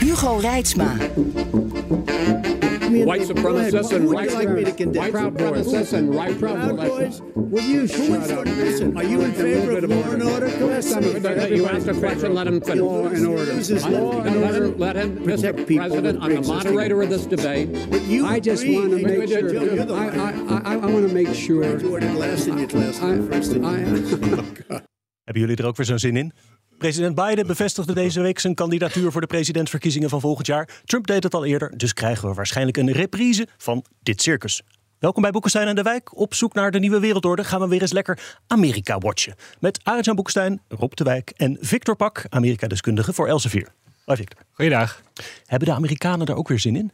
Hugo Reitsma. White supremacists and right like me to condemn? Proud Boys and right Proud Boys. Will you shut up? Listen, are you in favor of law and order? You asked a question, let him finish. Law and order. Let him, let him, Protect Mr. people President, I'm the moderator of this debate. But you I just want to make sure. I. I, I, I want to make sure. You ordered last in your class. I, first in your I, Hebben jullie er ook weer zo'n zin in? President Biden bevestigde deze week zijn kandidatuur voor de presidentsverkiezingen van volgend jaar. Trump deed het al eerder, dus krijgen we waarschijnlijk een reprise van dit circus. Welkom bij Boekenstein en de Wijk. Op zoek naar de nieuwe wereldorde gaan we weer eens lekker Amerika watchen. Met Arjan Boekenstein, Rob de Wijk en Victor Pak, Amerika-deskundige voor Elsevier. Hoi Victor. Goeiedag. Hebben de Amerikanen daar ook weer zin in?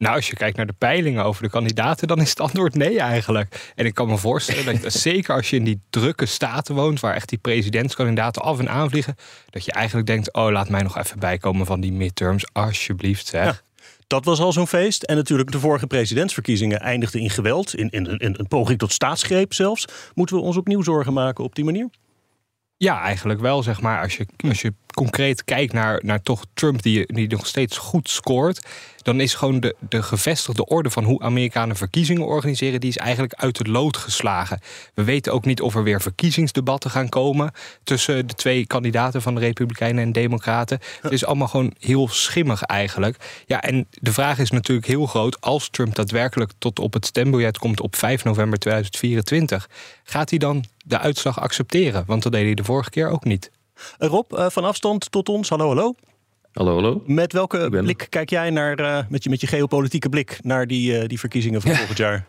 Nou, als je kijkt naar de peilingen over de kandidaten, dan is het antwoord nee eigenlijk. En ik kan me voorstellen dat je, zeker als je in die drukke staten woont, waar echt die presidentskandidaten af en aan vliegen, dat je eigenlijk denkt, oh laat mij nog even bijkomen van die midterms, alsjeblieft zeg. Ja. Dat was al zo'n feest. En natuurlijk de vorige presidentsverkiezingen eindigden in geweld. In, in, in een poging tot staatsgreep zelfs. Moeten we ons opnieuw zorgen maken op die manier? Ja, eigenlijk wel, zeg maar. Als je, als je concreet kijkt naar, naar toch Trump, die, die nog steeds goed scoort. dan is gewoon de, de gevestigde orde van hoe Amerikanen verkiezingen organiseren. die is eigenlijk uit het lood geslagen. We weten ook niet of er weer verkiezingsdebatten gaan komen. tussen de twee kandidaten van de Republikeinen en Democraten. Het is allemaal gewoon heel schimmig eigenlijk. Ja, en de vraag is natuurlijk heel groot. als Trump daadwerkelijk tot op het stembiljet komt op 5 november 2024. gaat hij dan de uitslag accepteren? Want dat deed hij de vorige keer ook niet. Rob, eh, van afstand tot ons. Hallo, hallo. Hallo, hallo. Met welke er. blik kijk jij naar, eh, met, je, met je geopolitieke blik naar die, eh, die verkiezingen van volgend jaar?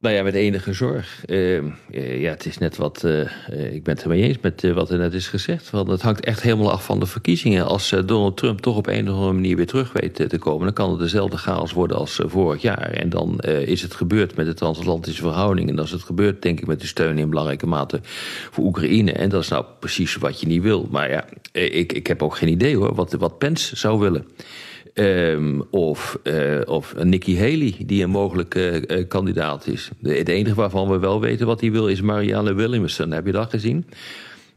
Nou ja, met enige zorg. Eh, eh, ja, het is net wat. eh, eh, ik ben het ermee eens met wat er net is gezegd. Want het hangt echt helemaal af van de verkiezingen. Als Donald Trump toch op een of andere manier weer terug weet te komen, dan kan het dezelfde chaos worden als vorig jaar. En dan is het gebeurd met de transatlantische verhoudingen. En dan is het gebeurd, denk ik, met de steun in belangrijke mate voor Oekraïne. En dat is nou precies wat je niet wil. Maar ja, ik, ik heb ook geen idee hoor, wat, wat Pence zou willen. Ehm, of, eh, of Nikki Haley, die een mogelijke eh, kandidaat is. De, het enige waarvan we wel weten wat hij wil is Marianne Williamson. Heb je dat gezien?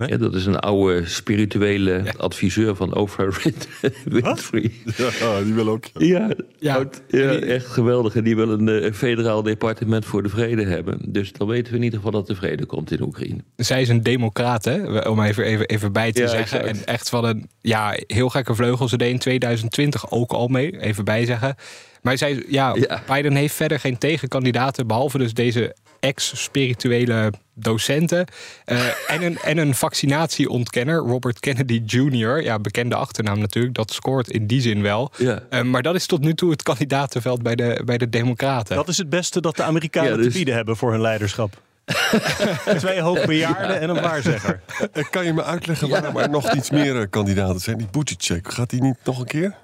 Ja, dat is een oude spirituele adviseur van Oprah Winfrey. Ja, die wil ook. Ja, Ja. oud- ja, echt geweldig. En die wil een eh, federaal departement voor de vrede hebben. Dus dan weten we in ieder geval dat de vrede komt in Oekraïne. Zij is een democraat, hè? om even, even, even bij te Ja, zeggen. exact. En echt van een ja, heel gekke vleugel. Ze deed in 2020 ook al mee, even bij zeggen. Maar zij, ja, Ja. Biden heeft verder geen tegenkandidaten... behalve dus deze ex-spirituele docenten... eh, en, een, en een vaccinatieontkenner, Robert Kennedy Jr. Ja, bekende achternaam natuurlijk, dat scoort in die zin wel. Ja. Eh, maar dat is tot nu toe het kandidatenveld bij de, bij de democraten. Dat is het beste dat de Amerikanen Ja, dus- te bieden hebben voor hun leiderschap. Twee hoogbejaarden en een waarzegger. Eh, Kan je me uitleggen waarom er nog iets meer kandidaten zijn? Die Buttigieg, gaat die niet nog een keer?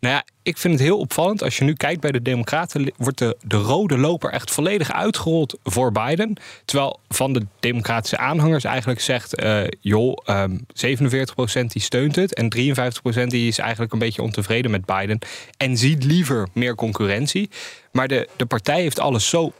Nou ja, ik vind het heel opvallend. Als je nu kijkt bij de Democraten, wordt de, de rode loper echt volledig uitgerold voor Biden. Terwijl van de Democratische aanhangers eigenlijk zegt: eh, joh, ehm 47% die steunt het. En 53% die is eigenlijk een beetje ontevreden met Biden. En ziet liever meer concurrentie. Maar de, de partij heeft alles zo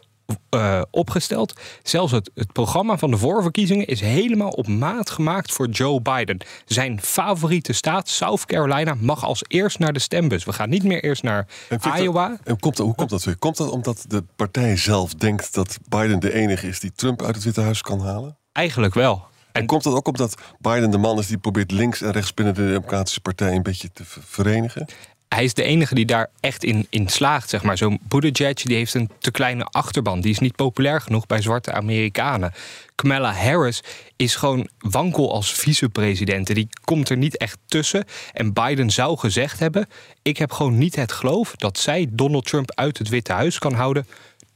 eh, opgesteld. Zelfs het, het programma van de voorverkiezingen is helemaal op maat gemaakt voor Joe Biden. Zijn favoriete staat, South Carolina, mag als eerst naar de stembus. We gaan niet meer eerst naar En Iowa. En komt, dat- hoe komt dat weer? Komt dat omdat de partij zelf denkt dat Biden de enige is die Trump uit het Witte Huis kan halen? Eigenlijk wel. En komt dat ook omdat Biden de man is die probeert links en rechts binnen de Democratische Partij een beetje te ver- verenigen? Hij is de enige die daar echt in, in slaagt, zeg maar. Zo'n Buttigieg die heeft een te kleine achterban. Die is niet populair genoeg bij zwarte Amerikanen. Kamala Harris is gewoon wankel als vicepresident. Die komt er niet echt tussen. En Biden zou gezegd hebben... ik heb gewoon niet het geloof dat zij Donald Trump uit het Witte Huis kan houden.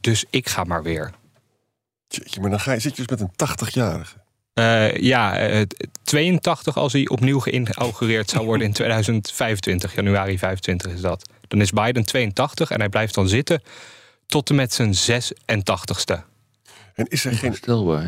Dus ik ga maar weer. Maar dan ga je, zit je dus met een 80-jarige. Eh, ja, eh, 82 als hij opnieuw geïnaugureerd zou worden in 2025. Januari 25 is dat. Dan is Biden 82 en hij blijft dan zitten tot en met zijn 86ste. En is er geen,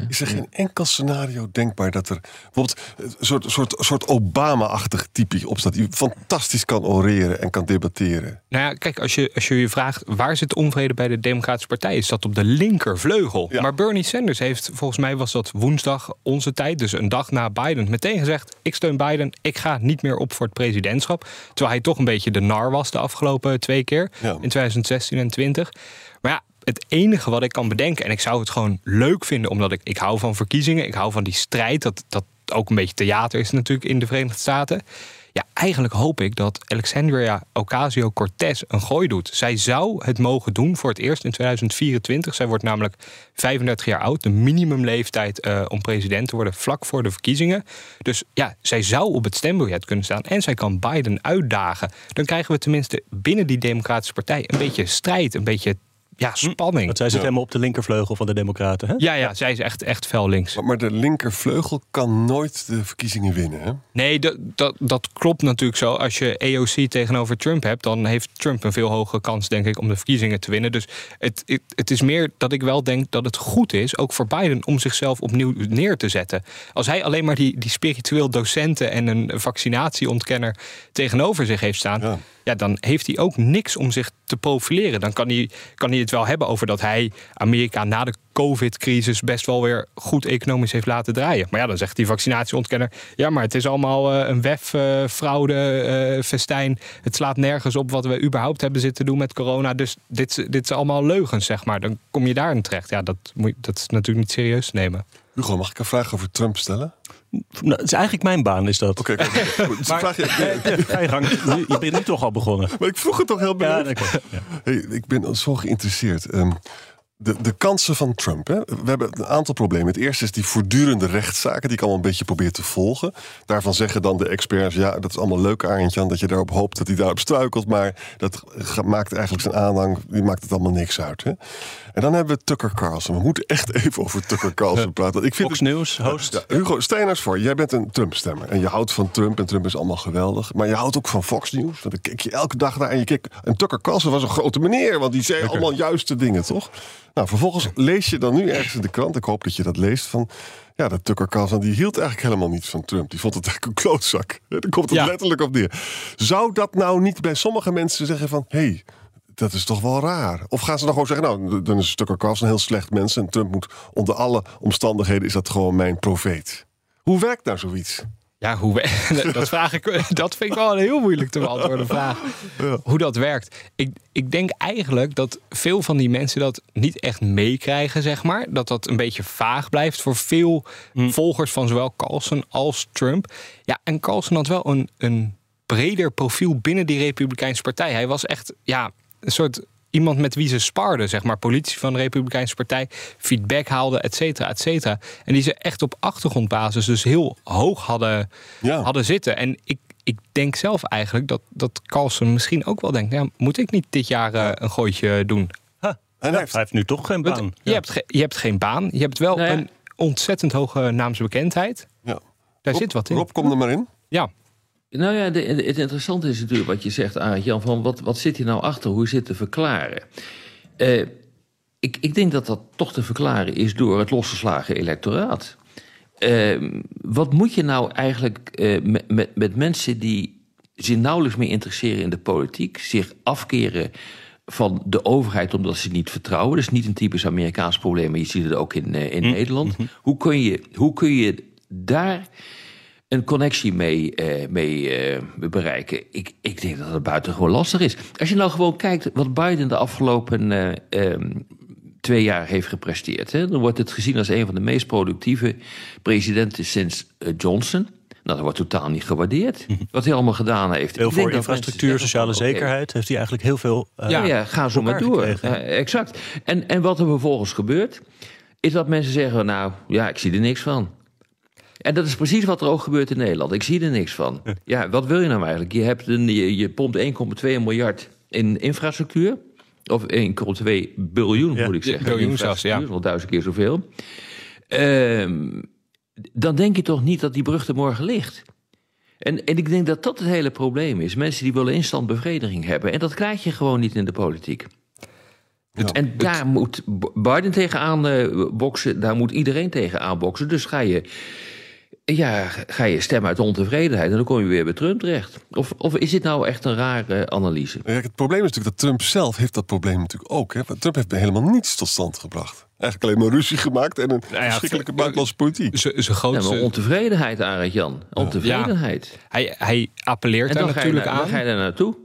is er geen enkel scenario denkbaar dat er bijvoorbeeld een soort, soort, soort Obama-achtig type opstaat die fantastisch kan oreren en kan debatteren? Nou ja, kijk, als je, als je je vraagt waar zit de onvrede bij de Democratische Partij, is dat op de linkervleugel. Ja. Maar Bernie Sanders heeft, volgens mij was dat woensdag onze tijd, dus een dag na Biden, meteen gezegd: ik steun Biden, ik ga niet meer op voor het presidentschap. Terwijl hij toch een beetje de nar was de afgelopen twee keer, Ja. in 2016 en 20. Maar ja, het enige wat ik kan bedenken, en ik zou het gewoon leuk vinden, omdat ik, ik hou van verkiezingen, ik hou van die strijd, dat, dat ook een beetje theater is natuurlijk in de Verenigde Staten. Ja, eigenlijk hoop ik dat Alexandria Ocasio-Cortez een gooi doet. Zij zou het mogen doen voor het eerst in 2024. Zij wordt namelijk 35 jaar oud, de minimumleeftijd eh, om president te worden vlak voor de verkiezingen. Dus ja, zij zou op het stembiljet kunnen staan en zij kan Biden uitdagen. Dan krijgen we tenminste binnen die Democratische Partij een beetje strijd, een beetje ja, spanning. Want zij zit helemaal op de linkervleugel van de Democraten. Hè? Ja, ja, zij is echt, echt fel links. Maar, maar de linkervleugel kan nooit de verkiezingen winnen. Hè? Nee, dat, dat, dat klopt natuurlijk zo. Als je AOC tegenover Trump hebt, dan heeft Trump een veel hogere kans, denk ik, om de verkiezingen te winnen. Dus het, het, het is meer dat ik wel denk dat het goed is, ook voor Biden, om zichzelf opnieuw neer te zetten. Als hij alleen maar die, die spiritueel docenten en een vaccinatieontkenner tegenover zich heeft staan. Ja. Ja. dan heeft hij ook niks om zich te profileren. Dan kan hij, kan hij het wel hebben over dat hij Amerika na de COVID-crisis best wel weer goed economisch heeft laten draaien. Maar ja, dan zegt die vaccinatieontkenner: ja, maar het is allemaal eh, een WEF, eh, eh, festijn. Het slaat nergens op wat we überhaupt hebben zitten doen met corona. Dus dit, dit is allemaal leugens, zeg maar. Dan kom je daarin terecht. Ja, dat, moet, dat is natuurlijk niet serieus nemen. Hugo, mag ik een vraag over Trump stellen? Nou, het is eigenlijk mijn baan, is dat. Oké. Goed, dus vraag je, Ga je gang. Je bent nu toch al begonnen. maar ik vroeg het toch heel Ja, benieuwd. klopt. Ja. Hey, ik ben zo geïnteresseerd. Ehm, de, de kansen van Trump. Hè? We hebben een aantal problemen. Het eerste is die voortdurende rechtszaken die ik allemaal een beetje probeer te volgen. Daarvan zeggen dan de experts: ja, dat is allemaal leuk, Arendtjan, dat je daarop hoopt dat hij daarop struikelt. Maar dat maakt eigenlijk zijn aanhang, die maakt het allemaal niks uit. Hè? En dan hebben we Tucker Carlson. We moeten echt even over Tucker Carlson praten. Ik vind Fox het- News, host. ja, Hugo, stel je nou voor, jij bent een Trump-stemmer. En je houdt van Trump en Trump is allemaal geweldig. Maar je houdt ook van Fox News. Want dan kijk je elke dag naar en je keek... En Tucker Carlson was een grote meneer, want die zei allemaal juiste dingen, toch? Nou, vervolgens lees je dan nu ergens in de krant, ik hoop dat je dat leest, van... Ja, dat Tucker Carlson, die hield eigenlijk helemaal niet van Trump. Die vond het eigenlijk een klootzak. Daar komt het Ja. letterlijk op neer. Zou dat nou niet bij sommige mensen zeggen van... Hey, dat is toch wel raar. Of gaan ze dan gewoon zeggen, nou, dan is Tucker Carlson een heel slecht mens... en Trump moet onder alle omstandigheden, is dat gewoon mijn profeet. Hoe werkt nou zoiets? Ja, hoe we- dat, vraag ik, dat vind ik wel een heel moeilijk te beantwoorden vraag. Hoe dat werkt. Ik, ik denk eigenlijk dat veel van die mensen dat niet echt meekrijgen, zeg maar. Dat dat een beetje vaag blijft voor veel volgers van zowel Carlson als Trump. Ja, en Carlson had wel een, een breder profiel binnen die Republikeinse partij. Hij was echt, ja, een soort iemand met wie ze sparden, zeg maar. Politici van de Republikeinse partij, feedback haalden, et cetera, et cetera. En die ze echt op achtergrondbasis dus heel hoog hadden, Ja. hadden zitten. En ik, ik denk zelf eigenlijk dat, dat Carlson misschien ook wel denkt... Ja, moet ik niet dit jaar eh, een gooitje doen? Ha, En hij hij heeft- heeft nu toch geen Want baan. je, hebt ge- je hebt geen baan. Je hebt wel Nou ja. een ontzettend hoge naamsbekendheid. Ja. Daar Rob- zit wat in. Rob, kom er maar in. Ja, Nou ja, de, het interessante is natuurlijk wat je zegt, Arend Jan, van wat, wat zit hier nou achter? Hoe zit te verklaren? Eh, ik, ik denk dat dat toch te verklaren is door het losgeslagen electoraat. Eh, wat moet je nou eigenlijk eh, met, met, met mensen die zich nauwelijks meer interesseren in de politiek, zich afkeren van de overheid omdat ze niet vertrouwen? Dat is niet een typisch Amerikaans probleem, maar je ziet het ook in, eh, in Nederland. Hoe, kun je, hoe kun je daar een connectie mee, eh, mee eh, bereiken. Ik, ik denk dat het buitengewoon lastig is. Als je nou gewoon kijkt wat Biden de afgelopen eh, ehm, twee jaar heeft gepresteerd, hè, dan wordt het gezien als een van de meest productieve presidenten sinds Johnson. Nou, dat wordt totaal niet gewaardeerd. Wat hij allemaal gedaan heeft. Veel voor dat infrastructuur, mensen sociale zekerheid. Heeft hij eigenlijk heel veel... eh, ja, ja, ga zo maar door. Eh, exact. En, en wat er vervolgens gebeurt, is dat mensen zeggen: Nou, ja, ik zie er niks van. En dat is precies wat er ook gebeurt in Nederland. Ik zie er niks van. Ja, wat wil je nou eigenlijk? Je, hebt een, je, je pompt 1,2 miljard in infrastructuur. Of 1,2 biljoen, Ja, moet ik zeggen. biljoen zelfs, ja. infrastructuur, wel duizend keer zoveel. Ehm, dan denk je toch niet dat die brug er morgen ligt. En, en ik denk dat dat het hele probleem is. Mensen die willen instandbevrediging hebben. En dat krijg je gewoon niet in de politiek. Ja. En daar moet Biden tegenaan eh, boksen. Daar moet iedereen tegenaan boksen. Dus ga je, ja, ga je stemmen uit ontevredenheid. En dan kom je weer bij Trump terecht. Of, of is dit nou echt een rare analyse? Ja, het probleem is natuurlijk dat Trump zelf heeft dat probleem natuurlijk ook. Hè? Want Trump heeft helemaal niets tot stand gebracht. Eigenlijk alleen maar ruzie gemaakt en een ja, verschrikkelijke buitenlandse politiek. Zijn Ja, grootste... maar ontevredenheid, Arend Jan. Ontevredenheid. hij, hij appelleert En daar dan ga, je, natuurlijk na- dan aan. ga je daar naartoe.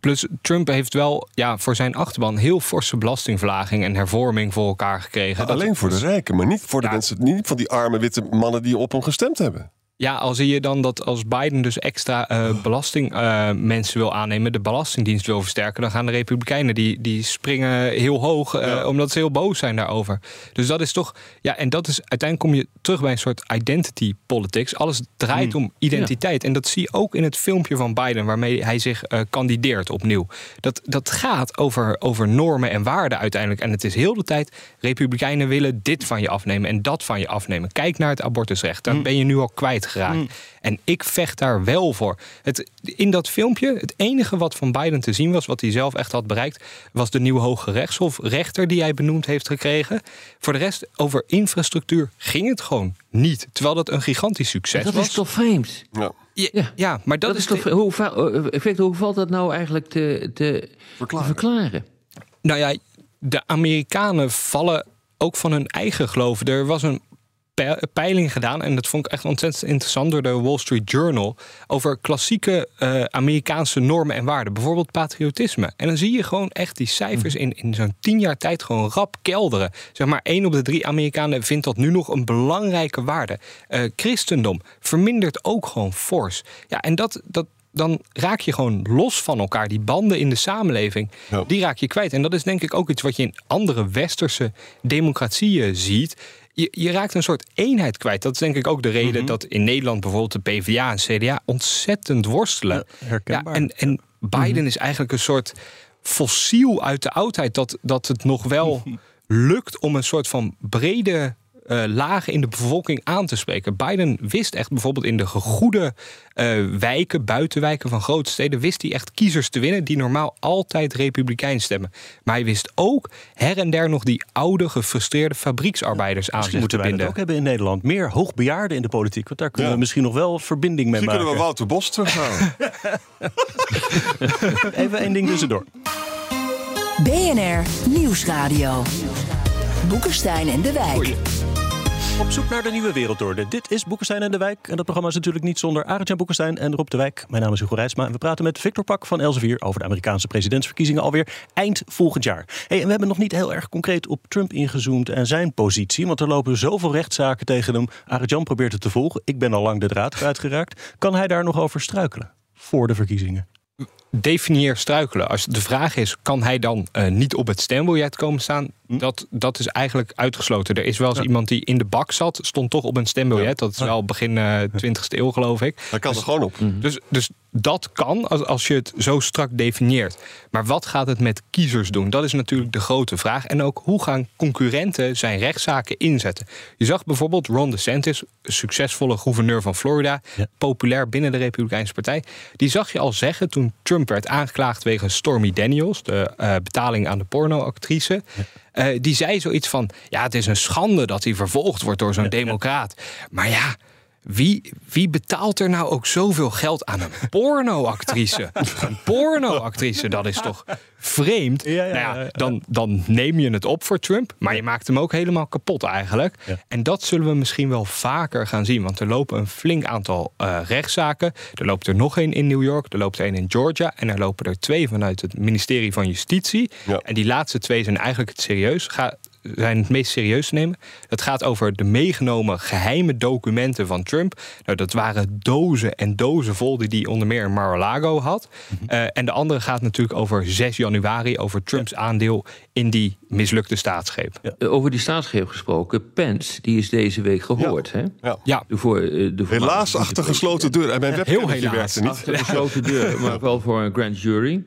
Plus Trump heeft wel ja, voor zijn achterban heel forse belastingverlaging en hervorming voor elkaar gekregen. Alleen voor de rijken, maar niet voor de Ja. mensen, niet van die arme witte mannen die op hem gestemd hebben. Ja, al zie je dan dat als Biden dus extra eh, belasting eh, mensen wil aannemen, de belastingdienst wil versterken, dan gaan de Republikeinen die, die springen heel hoog, eh, omdat ze heel boos zijn daarover. Dus dat is toch, ja, en dat is uiteindelijk kom je terug bij een soort identity politics. Alles draait om identiteit. En dat zie je ook in het filmpje van Biden, waarmee hij zich eh, kandideert opnieuw. Dat, dat gaat over, over normen en waarden uiteindelijk. En het is heel de tijd, Republikeinen willen dit van je afnemen en dat van je afnemen. Kijk naar het abortusrecht, daar ben je nu al kwijtgeraakt. En ik vecht daar wel voor. Het, in dat filmpje, het enige wat van Biden te zien was, wat hij zelf echt had bereikt, was de nieuwe Hoge Rechtshof rechter die hij benoemd heeft gekregen. Voor de rest, over infrastructuur ging het gewoon niet. Terwijl dat een gigantisch succes Dat was. is toch vreemd? Ja. Ja, maar dat, Dat, is toch, de- hoe, va- eh, Victor, hoe valt dat nou eigenlijk te, te Verklaren. verklaren? Nou ja, de Amerikanen vallen ook van hun eigen geloof. Er was een peiling gedaan, en dat vond ik echt ontzettend interessant door de Wall Street Journal, over klassieke eh, Amerikaanse normen en waarden. Bijvoorbeeld patriotisme. En dan zie je gewoon echt die cijfers in, in zo'n tien jaar tijd gewoon rap kelderen. Zeg maar, één op de drie Amerikanen vindt dat nu nog een belangrijke waarde. Eh, christendom vermindert ook gewoon fors. Ja, en dat. dat dan raak je gewoon los van elkaar. Die banden in de samenleving, die raak je kwijt. En dat is denk ik ook iets wat je in andere westerse democratieën ziet. Je, je raakt een soort eenheid kwijt. Dat is denk ik ook de reden dat in Nederland bijvoorbeeld de PvdA en CDA ontzettend worstelen. Ja, herkenbaar. en, en Biden is eigenlijk een soort fossiel uit de oudheid. Dat, dat het nog wel lukt om een soort van brede eh, lagen in de bevolking aan te spreken. Biden wist echt bijvoorbeeld in de gegoede eh, wijken, buitenwijken van grote steden, wist hij echt kiezers te winnen die normaal altijd republikein stemmen. Maar hij wist ook her en der nog die oude, gefrustreerde fabrieksarbeiders aan te moeten wij dat binden. ook hebben in Nederland. Meer hoogbejaarden in de politiek. Want daar kunnen Ja. we misschien nog wel verbinding mee Misschien kunnen we. Wouter Bos terughalen. Even één ding tussendoor. BNR Nieuwsradio. Boekenstein en de Wijk. Op zoek naar de nieuwe wereldorde. Dit is Boekenstein en de Wijk. En dat programma is natuurlijk niet zonder Arend-Jan Boekenstein en Rob de Wijk. Mijn naam is Hugo Reitsma en we praten met Victor Pak van Elsevier... over de Amerikaanse presidentsverkiezingen alweer eind volgend jaar. Hey, en we hebben nog niet heel erg concreet op Trump ingezoomd en zijn positie... want er lopen zoveel rechtszaken tegen hem. Arend-Jan probeert het te volgen. Ik ben al lang de draad kwijtgeraakt. Kan hij daar nog over struikelen voor de verkiezingen? Definieer struikelen. Als de vraag is, kan hij dan eh, niet op het stembiljet komen staan? Hm? Dat, dat is eigenlijk uitgesloten. Er is wel eens iemand die in de bak zat, stond toch op een stembiljet. Dat is wel begin eh 20e eeuw, geloof ik. Hij kan er gewoon op. Dus, dus dat kan als, als je het zo strak definieert. Maar wat gaat het met kiezers doen? Dat is natuurlijk de grote vraag. En ook hoe gaan concurrenten zijn rechtszaken inzetten? Je zag bijvoorbeeld Ron DeSantis, succesvolle gouverneur van Florida, Ja. populair binnen de Republikeinse Partij. Die zag je al zeggen toen Trump werd aangeklaagd wegens Stormy Daniels, de eh, betaling aan de pornoactrice. Eh, die zei zoiets van: Ja, het is een schande dat hij vervolgd wordt door zo'n democraat. Maar ja. Wie, wie betaalt er nou ook zoveel geld aan een pornoactrice? een pornoactrice, dat is toch vreemd? Ja, ja, nou ja, dan, dan neem je het op voor Trump, maar je maakt hem ook helemaal kapot eigenlijk. En dat zullen we misschien wel vaker gaan zien, want er lopen een flink aantal eh, rechtszaken. Er loopt er nog één in New York, er loopt er één in Georgia en er lopen er twee vanuit het ministerie van Justitie. En die laatste twee zijn eigenlijk het serieus. Ga, zijn het meest serieus te nemen. Het gaat over de meegenomen geheime documenten van Trump. Nou, dat waren dozen en dozen vol die hij onder meer in Mar-a-Lago had. Eh, en de andere gaat natuurlijk over 6 januari, over Trumps aandeel in die mislukte staatsgreep. Ja, Eh, Over die staatsgreep gesproken. Pence, die is deze week gehoord. Hè? Ja. De voor, eh, de Helaas achter gesloten deuren. En mijn webcametje helaas. werkte niet. Achter gesloten deur, maar wel voor een grand jury.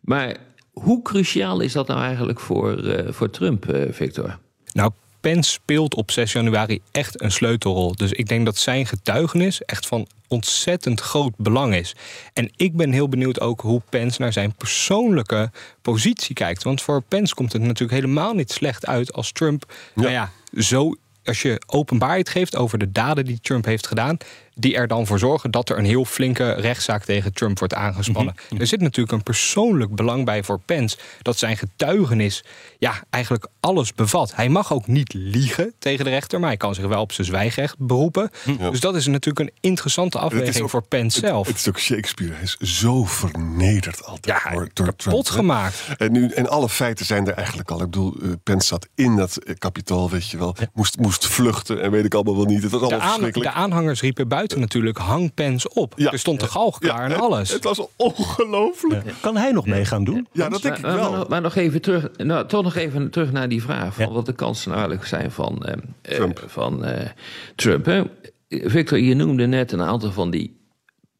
Maar hoe cruciaal is dat nou eigenlijk voor, eh, voor Trump, eh, Victor? Nou, Pence speelt op 6 januari echt een sleutelrol. Dus ik denk dat zijn getuigenis echt van ontzettend groot belang is. En ik ben heel benieuwd ook hoe Pence naar zijn persoonlijke positie kijkt. Want voor Pence komt het natuurlijk helemaal niet slecht uit als Trump, nou ja, zo als je openbaarheid geeft over de daden die Trump heeft gedaan, die er dan voor zorgen dat er een heel flinke rechtszaak tegen Trump wordt aangespannen. Er zit natuurlijk een persoonlijk belang bij voor Pence dat zijn getuigenis ja, eigenlijk alles bevat. Hij mag ook niet liegen tegen de rechter, maar hij kan zich wel op zijn zwijgrecht beroepen. Dus dat is natuurlijk een interessante afweging ook- voor Pence zelf. Het, is ook Shakespeare. Hij is zo vernederd altijd Ja, door, door kapot Trump, gemaakt. En, nu, en alle feiten zijn er eigenlijk al. Ik bedoel, eh, Pence zat in dat eh, kapitaal, weet je wel. Moest, moest vluchten en weet ik allemaal wel niet. Het was De, allemaal aan- verschrikkelijk. de aanhangers riepen buiten natuurlijk hang Pence op. Ja. Er stond de galg klaar en alles. Het was ongelooflijk. Ja, Kan hij nog mee gaan doen? dat denk ik maar, maar, wel. nog- maar nog even terug, nou, toch nog even terug naar die vraag van wat de kansen nou eigenlijk zijn van eh, eh, Trump. van, eh, Trump hè. Victor, je noemde net een aantal van die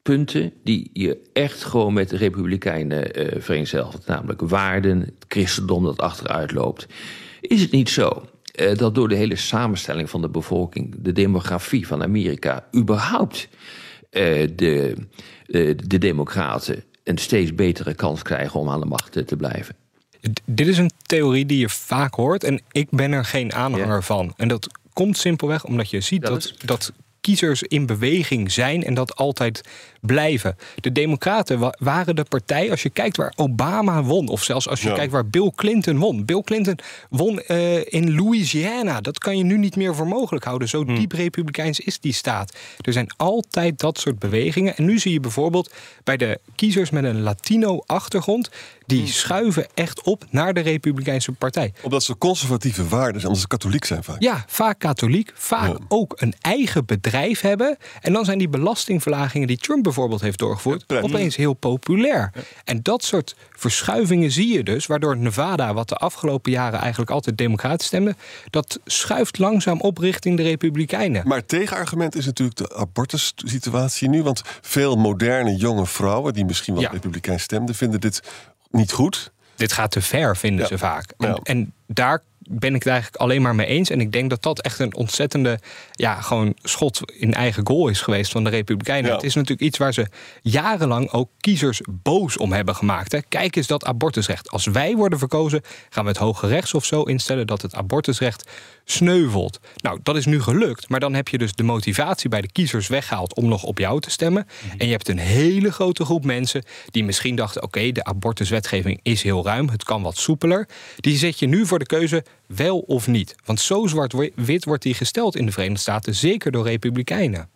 punten die je echt gewoon met de Republikeinen eh vereenzelvigt. Namelijk waarden, het christendom dat achteruit loopt. Is het niet zo eh, dat door de hele samenstelling van de bevolking, de demografie van Amerika, überhaupt eh, de, eh, de Democraten een steeds betere kans krijgen om aan de macht te blijven? D- Dit is een theorie die je vaak hoort en ik ben er geen aanhanger van. En dat komt simpelweg omdat je ziet dat dat kiezers in beweging zijn en dat altijd blijven. De Democraten wa- waren de partij, als je kijkt waar Obama won, of zelfs als je Ja. kijkt waar Bill Clinton won. Bill Clinton won eh, in Louisiana. Dat kan je nu niet meer voor mogelijk houden. Zo diep republikeins is die staat. Er zijn altijd dat soort bewegingen. En nu zie je bijvoorbeeld bij de kiezers met een Latino-achtergrond, die schuiven echt op naar de Republikeinse partij. Omdat ze conservatieve waarden zijn, omdat ze katholiek zijn vaak. Ja, vaak katholiek, vaak Ja. ook een eigen bedrijf hebben. En dan zijn die belastingverlagingen die Trump bijvoorbeeld heeft doorgevoerd, Ja, opeens heel populair. En dat soort verschuivingen zie je dus, waardoor Nevada, wat de afgelopen jaren eigenlijk altijd democratisch stemde, dat schuift langzaam op richting de Republikeinen. Maar het tegenargument is natuurlijk de abortussituatie nu. Want veel moderne jonge vrouwen, die misschien wel republikein stemden, vinden dit niet goed. dit gaat te ver, vinden Ja. ze vaak. En, Ja. en daar ben ik het eigenlijk alleen maar mee eens. En ik denk dat dat echt een ontzettende ja, gewoon schot in eigen goal is geweest van de Republikeinen. Ja. Het is natuurlijk iets waar ze jarenlang ook kiezers boos om hebben gemaakt. Hè. Kijk eens dat abortusrecht. Als wij worden verkozen, gaan we het Hoge Rechtshof zo instellen dat het abortusrecht sneuvelt. Nou, dat is nu gelukt. Maar dan heb je dus de motivatie bij de kiezers weggehaald om nog op jou te stemmen. En je hebt een hele grote groep mensen die misschien dachten: oké, de abortuswetgeving is heel ruim, het kan wat soepeler. Die zet je nu voor de keuze wel of niet. Want zo zwart-wit wordt die gesteld in de Verenigde Staten, zeker door Republikeinen.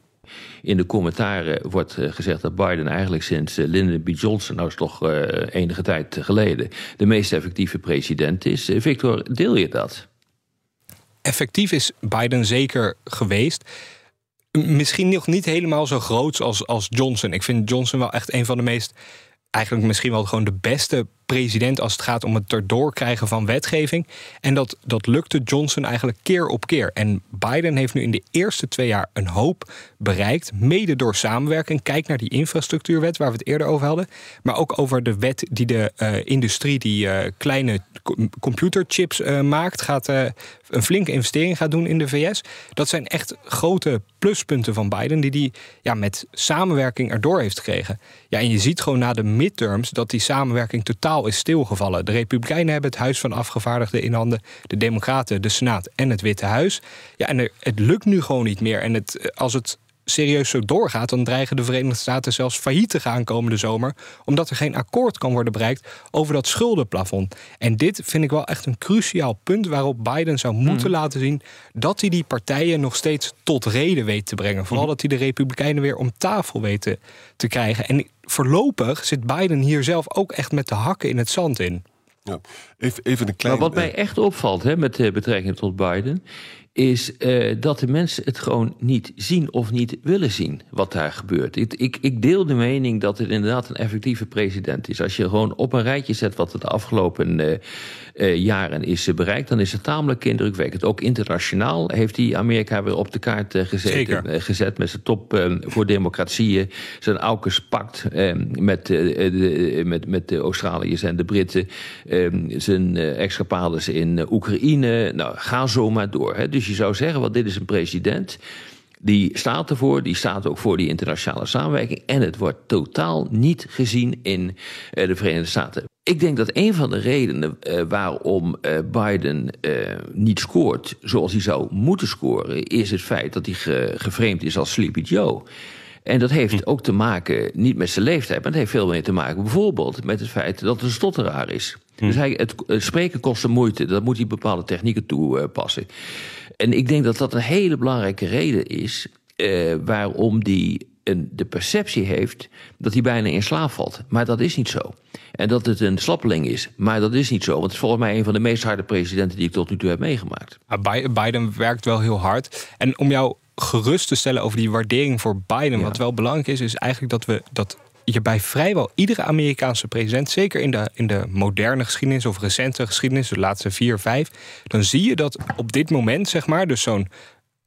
In de commentaren wordt eh, gezegd dat Biden eigenlijk sinds eh, Lyndon B. Johnson, nou is toch eh, enige tijd geleden, de meest effectieve president is. Victor, deel je dat? Effectief is Biden zeker geweest. Misschien nog niet helemaal zo groot als, als Johnson. Ik vind Johnson wel echt een van de meest. Eigenlijk misschien wel gewoon de beste president als het gaat om het erdoor krijgen van wetgeving. En dat, dat lukte Johnson eigenlijk keer op keer. En Biden heeft nu in de eerste twee jaar een hoop bereikt. Mede door samenwerking. Kijk naar die infrastructuurwet waar we het eerder over hadden. Maar ook over de wet die de eh, industrie die eh, kleine co- computerchips eh, maakt. Gaat een flinke investering gaat doen in de VS. Dat zijn echt grote pluspunten van Biden. Die hij ja, met samenwerking erdoor heeft gekregen. Ja, en je ziet gewoon na de midterms dat die samenwerking totaal is stilgevallen. De Republikeinen hebben het Huis van Afgevaardigden in handen. De Democraten, de Senaat en het Witte Huis. Ja, en het lukt nu gewoon niet meer. En het, als het serieus zo doorgaat, dan dreigen de Verenigde Staten zelfs failliet te gaan komende zomer. Omdat er geen akkoord kan worden bereikt over dat schuldenplafond. En dit vind ik wel echt een cruciaal punt waarop Biden zou moeten laten zien dat hij die partijen nog steeds tot reden weet te brengen. Vooral dat hij de Republikeinen weer om tafel weet te, te krijgen. En voorlopig zit Biden hier zelf ook echt met de hakken in het zand in. Ja. Even, even een klein... Maar wat mij eh, echt opvalt hè, met eh, betrekking tot Biden, is eh, dat de mensen het gewoon niet zien of niet willen zien wat daar gebeurt. Ik, ik, ik deel de mening dat het inderdaad een effectieve president is. Als je gewoon op een rijtje zet wat het de afgelopen eh, eh, jaren is bereikt, dan is het tamelijk indrukwekkend. Ook internationaal heeft hij Amerika weer op de kaart eh, eh, gezet met zijn top eh, voor democratieën, zijn AUKUS pact eh, met, eh, de, met, met de Australiërs en de Britten, eh, zijn eh, escapades in eh, Oekraïne. Nou, ga zo maar door. Hè. Dus je zou zeggen, wat dit is een president. Die staat ervoor, die staat ook voor die internationale samenwerking. En het wordt totaal niet gezien in eh, de Verenigde Staten. Ik denk dat een van de redenen eh, waarom eh, Biden niet scoort zoals hij zou moeten scoren, is het feit dat hij ge- geframed is als Sleepy Joe. En dat heeft ook te maken, niet met zijn leeftijd, maar het heeft veel meer te maken bijvoorbeeld met het feit dat het een stotteraar is. Dus hij, het, het spreken kost hem moeite, dat moet hij bepaalde technieken toepassen. En ik denk dat dat een hele belangrijke reden is eh, waarom die een, de perceptie heeft dat hij bijna in slaap valt. Maar dat is niet zo. En dat het een slappeling is. Maar dat is niet zo. Want het is volgens mij een van de meest harde presidenten die ik tot nu toe heb meegemaakt. Biden werkt wel heel hard. En om jou gerust te stellen over die waardering voor Biden, wat wel belangrijk is, is eigenlijk dat we dat je bij vrijwel iedere Amerikaanse president, zeker in de, in de moderne geschiedenis of recente geschiedenis, de laatste vier, vijf, dan zie je dat op dit moment, zeg maar, dus zo'n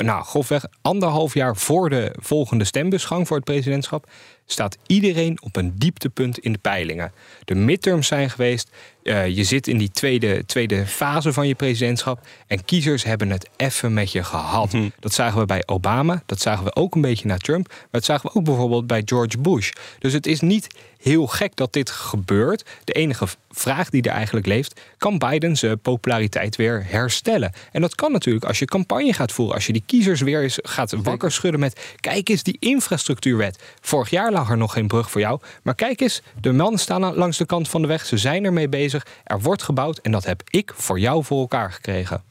nou, grofweg anderhalf jaar voor de volgende stembusgang voor het presidentschap, staat iedereen op een dieptepunt in de peilingen. De midterms zijn geweest. eh, je zit in die tweede, tweede fase van je presidentschap. En kiezers hebben het even met je gehad. Dat zagen we bij Obama. Dat zagen we ook een beetje na Trump. Maar dat zagen we ook bijvoorbeeld bij George Bush. Dus het is niet heel gek dat dit gebeurt. De enige vraag die er eigenlijk leeft: kan Biden zijn populariteit weer herstellen? En dat kan natuurlijk als je campagne gaat voeren. Als je die kiezers weer eens gaat wakker schudden met: kijk eens die infrastructuurwet. Vorig jaar lag er nog geen brug voor jou. Maar kijk eens, de mannen staan aan- langs de kant van de weg. Ze zijn ermee bezig. Er wordt gebouwd. En dat heb ik voor jou voor elkaar gekregen.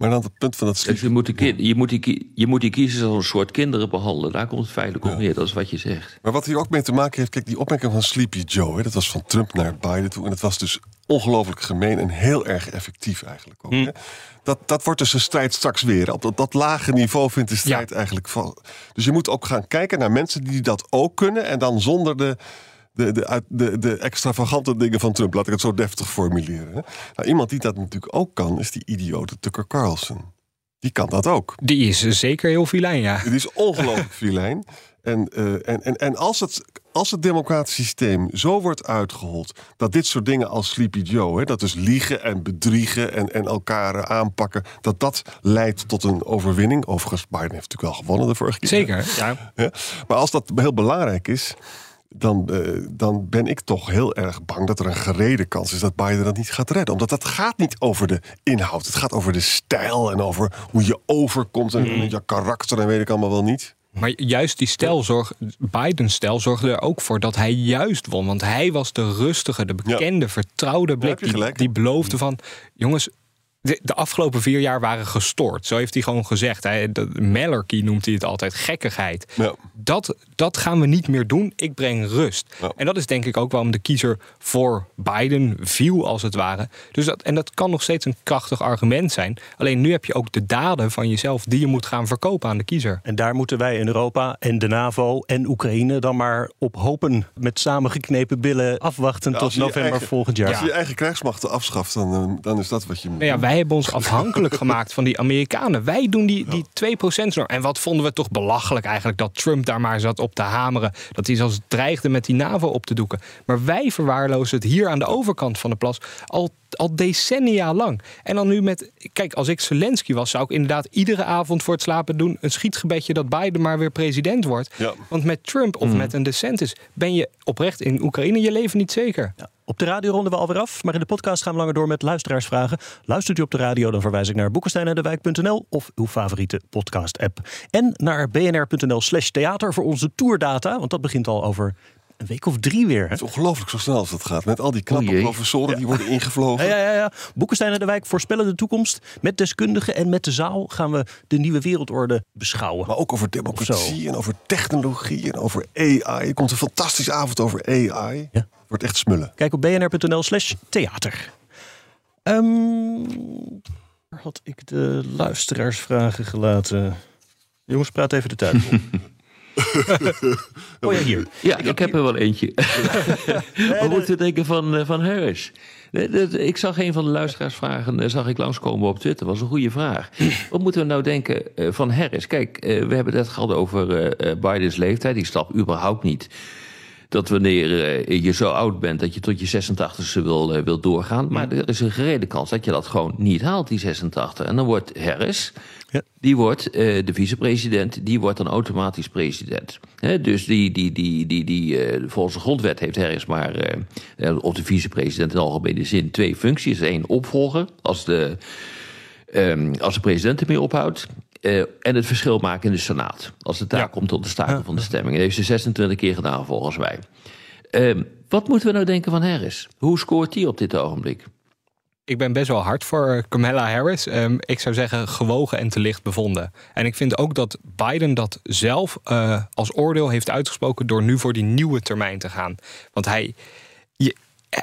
Maar dan het punt van dat Dus je moet, die, je, moet die, je moet die kiezers als een soort kinderen behandelen. Daar komt het feitelijk op neer. Dat is wat je zegt. Maar wat hier ook mee te maken heeft, kijk, die opmerking van Sleepy Joe, hè, dat was van Trump naar Biden toe. En dat was dus ongelooflijk gemeen en heel erg effectief eigenlijk ook. Hè. Dat, dat wordt dus een strijd straks weer. Op dat, dat lage niveau vindt de strijd eigenlijk van. Dus je moet ook gaan kijken naar mensen die dat ook kunnen. En dan zonder de, de, de, de, de extravagante dingen van Trump. Laat ik het zo deftig formuleren. Nou, iemand die dat natuurlijk ook kan, is die idiote Tucker Carlson. Die kan dat ook. Die is zeker heel filijn, ja. Het is ongelooflijk filijn. En, eh, en, en, en als, het, als het democratisch systeem zo wordt uitgehold... dat dit soort dingen als Sleepy Joe... Hè, dat dus liegen en bedriegen en, en elkaar aanpakken... dat dat leidt tot een overwinning. Overigens, Biden heeft natuurlijk wel gewonnen de vorige keer. Zeker, ja. Ja, Maar als dat heel belangrijk is... Dan, eh, dan ben ik toch heel erg bang dat er een gerede kans is dat Biden dat niet gaat redden. Omdat dat gaat niet over de inhoud. Het gaat over de stijl en over hoe je overkomt en je karakter en weet ik allemaal wel niet. Maar juist die stijl zorg, Biden's stijl zorgde er ook voor dat hij juist won. Want hij was de rustige, de bekende, vertrouwde blik. Die, die beloofde van, jongens, de, de afgelopen vier jaar waren gestoord. Zo heeft hij gewoon gezegd. Hij, de, noemt hij het altijd, gekkigheid. Ja. Dat, dat gaan we niet meer doen. Ik breng rust. Ja. En dat is denk ik ook waarom de kiezer voor Biden viel, als het ware. Dus dat, en dat kan nog steeds een krachtig argument zijn. Alleen nu heb je ook de daden van jezelf die je moet gaan verkopen aan de kiezer. En daar moeten wij in Europa en de NAVO en Oekraïne dan maar op hopen. Met samengeknepen billen afwachten tot november eigen- volgend jaar. Als je je eigen krijgsmachten afschaft, dan, eh, dan is dat wat je moet Nou ja, doen. Wij hebben ons afhankelijk gemaakt van die Amerikanen. Wij doen die, die 2% norm. En wat vonden we toch belachelijk eigenlijk dat Trump daar maar zat op te hameren. Dat hij zelfs dreigde met die NAVO op te doeken. Maar wij verwaarlozen het hier aan de overkant van de plas al, al decennia lang. En dan nu met, kijk, als ik Zelensky was, zou ik inderdaad iedere avond voor het slapen doen een schietgebedje dat Biden maar weer president wordt. Ja. Want met Trump of met een DeSantis ben je oprecht in Oekraïne je leven niet zeker. Ja, op de radio ronden we alweer af, maar in de podcast gaan we langer door met luisteraarsvragen. Luistert u op de radio, dan verwijs ik naar boekensteinendewijk.nl of uw favoriete podcast-app. En naar bnr.nl slash theater voor onze tourdata, want dat begint al over een week of drie weer. Hè? Het is ongelooflijk zo snel als dat gaat. Met al die knappe O jee. professoren die worden ingevlogen. Ja, ja, ja, ja. Boekenstein en de Wijk voorspellen de toekomst. Met deskundigen en met de zaal gaan we de nieuwe wereldorde beschouwen. Maar ook over democratie en over technologie en over AI. Er komt een fantastische avond over AI. Ja. Wordt echt smullen. Kijk op bnr.nl slash theater. Waar had ik de luisteraarsvragen gelaten? Jongens, praat even de tijd. oh ja, hier. Ja, ik, heb er wel eentje. Wat moeten we denken van, eh, van Harris? Eh, dat- Ik zag een van de luisteraarsvragen, eh, zag ik langskomen op Twitter. was een goede vraag. Wat moeten we nou denken van Harris? Kijk, we hebben het gehad over Bidens leeftijd. Die stap überhaupt niet dat wanneer eh, je zo oud bent dat je tot je 86e wil, eh, wil doorgaan. Maar er is een gerede kans dat je dat gewoon niet haalt, die 86. En dan wordt Harris, Ja. die wordt eh, de vicepresident, die wordt dan automatisch president. Dus die, die, die, die, die, volgens de grondwet heeft Harris maar, eh, of de vicepresident in algemene zin, twee functies. Eén opvolger, als de, ehm, als de president ermee ophoudt. Eh, en het verschil maken in de Senaat. Als het daar Ja. komt tot de staking van de stemming. Dat heeft ze 26 keer gedaan volgens mij. Ehm, wat moeten we nou denken van Harris? Hoe scoort hij op dit ogenblik? Ik ben best wel hard voor Kamala Harris. Ehm, ik zou zeggen gewogen en te licht bevonden. En ik vind ook dat Biden dat zelf eh, als oordeel heeft uitgesproken door nu voor die nieuwe termijn te gaan. Want hij,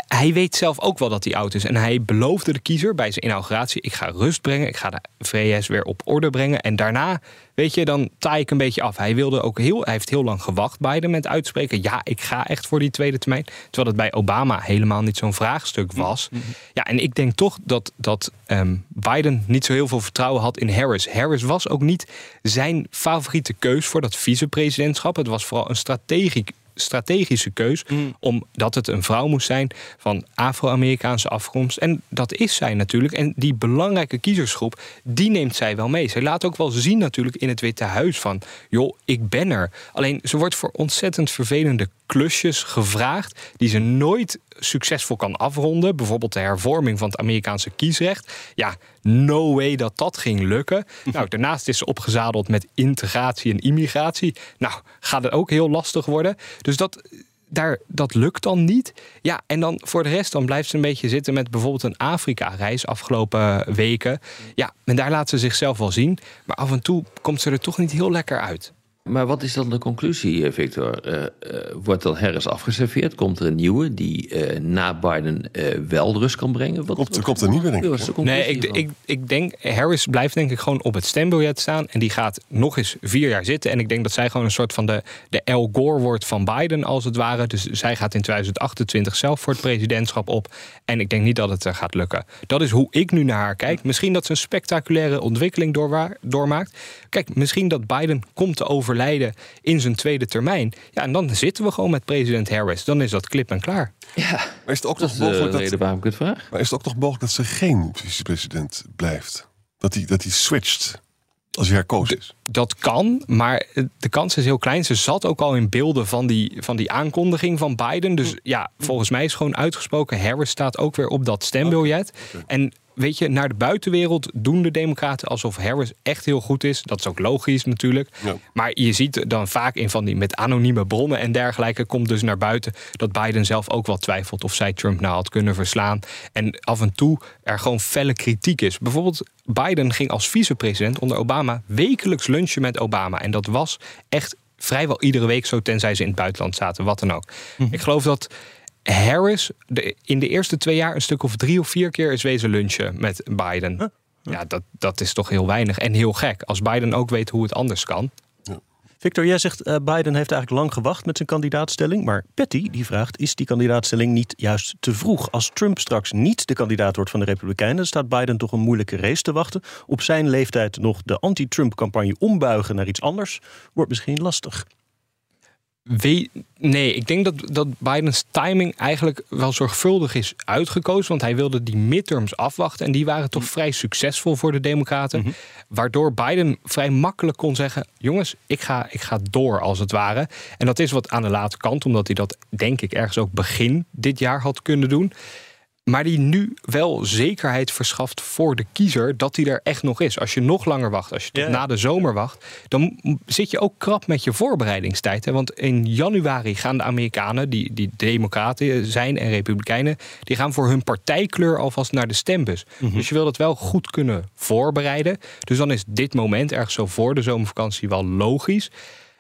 hij weet zelf ook wel dat hij oud is. En hij beloofde de kiezer bij zijn inauguratie: ik ga rust brengen, ik ga de VS weer op orde brengen. En daarna, weet je, dan taai ik een beetje af. Hij wilde ook heel, hij heeft heel lang gewacht, Biden, met uitspreken: ja, ik ga echt voor die tweede termijn. Terwijl het bij Obama helemaal niet zo'n vraagstuk was. Ja, en ik denk toch dat, dat ehm, Biden niet zo heel veel vertrouwen had in Harris. Harris was ook niet zijn favoriete keus voor dat vicepresidentschap. Het was vooral een strategie, strategische keus, omdat het een vrouw moest zijn van Afro-Amerikaanse afkomst. En dat is zij natuurlijk. En die belangrijke kiezersgroep, die neemt zij wel mee. Zij laat ook wel zien natuurlijk in het Witte Huis van... joh, ik ben er. Alleen ze wordt voor ontzettend vervelende klusjes gevraagd... die ze nooit succesvol kan afronden. Bijvoorbeeld de hervorming van het Amerikaanse kiesrecht. Ja, no way dat dat ging lukken. Nou, daarnaast is ze opgezadeld met integratie en immigratie. Nou, gaat het ook heel lastig worden. Dus dat, daar, dat lukt dan niet. Ja, en dan voor de rest dan blijft ze een beetje zitten met bijvoorbeeld een Afrika-reis afgelopen weken. Ja, en daar laat ze zichzelf wel zien. Maar af en toe komt ze er toch niet heel lekker uit. Maar wat is dan de conclusie, eh, Victor? Eh, eh, wordt dan Harris afgeserveerd? Komt er een nieuwe die eh, na Biden eh, wel rust kan brengen? Wat, Komt, er komt er niet meer, denk ik. Nee, ik, ik, ik denk, Harris blijft denk ik gewoon op het stembiljet staan. En die gaat nog eens vier jaar zitten. En ik denk dat zij gewoon een soort van de, de Al Gore wordt van Biden, als het ware. Dus zij gaat in 2028 zelf voor het presidentschap op. En ik denk niet dat het er gaat lukken. Dat is hoe ik nu naar haar kijk. Misschien dat ze een spectaculaire ontwikkeling doorwa- doormaakt. Kijk, misschien dat Biden komt te overlijden in zijn tweede termijn. Ja, en dan zitten we gewoon met president Harris. Dan is dat klip en klaar. Ja, Maar is het ook nog de mogelijk dat, reden waarom ik het vraag. maar is het ook nog mogelijk dat ze geen vicepresident blijft? Dat hij dat hij switcht als hij herkozen is? Dat kan, maar de kans is heel klein. Ze zat ook al in beelden van die, van die aankondiging van Biden. Dus ja, volgens mij is gewoon uitgesproken. Harris staat ook weer op dat stembiljet. En weet je, naar de buitenwereld doen de Democraten alsof Harris echt heel goed is. Dat is ook logisch natuurlijk. Ja. Maar je ziet dan vaak in van die met anonieme bronnen en dergelijke komt dus naar buiten dat Biden zelf ook wel twijfelt of zij Trump nou had kunnen verslaan. En af en toe er gewoon felle kritiek is. Bijvoorbeeld Biden ging als vicepresident onder Obama wekelijks lunchen met Obama. En dat was echt vrijwel iedere week zo, tenzij ze in het buitenland zaten, wat dan ook. Ik geloof dat Harris de, in de eerste twee jaar een stuk of drie of vier keer is wezen lunchen met Biden. Ja, dat, dat is toch heel weinig en heel gek. Als Biden ook weet hoe het anders kan. Victor, jij zegt eh, Biden heeft eigenlijk lang gewacht met zijn kandidaatstelling. Maar Patty die vraagt, is die kandidaatstelling niet juist te vroeg? Als Trump straks niet de kandidaat wordt van de Republikeinen... staat Biden toch een moeilijke race te wachten. Op zijn leeftijd nog de anti-Trump-campagne ombuigen naar iets anders... wordt misschien lastig. Nee, ik denk dat, dat Bidens timing eigenlijk wel zorgvuldig is uitgekozen. Want hij wilde die midterms afwachten. En die waren toch vrij succesvol voor de Democraten. Waardoor Biden vrij makkelijk kon zeggen: Jongens, ik ga, ik ga door als het ware. En dat is wat aan de late kant, omdat hij dat denk ik ergens ook begin dit jaar had kunnen doen. Maar die nu wel zekerheid verschaft voor de kiezer dat hij er echt nog is. Als je nog langer wacht, als je tot Ja. na de zomer wacht, dan zit je ook krap met je voorbereidingstijd. Hè? Want in januari gaan de Amerikanen, die, die democraten zijn en republikeinen, die gaan voor hun partijkleur alvast naar de stembus. Dus je wil dat wel goed kunnen voorbereiden. Dus dan is dit moment ergens zo voor de zomervakantie wel logisch.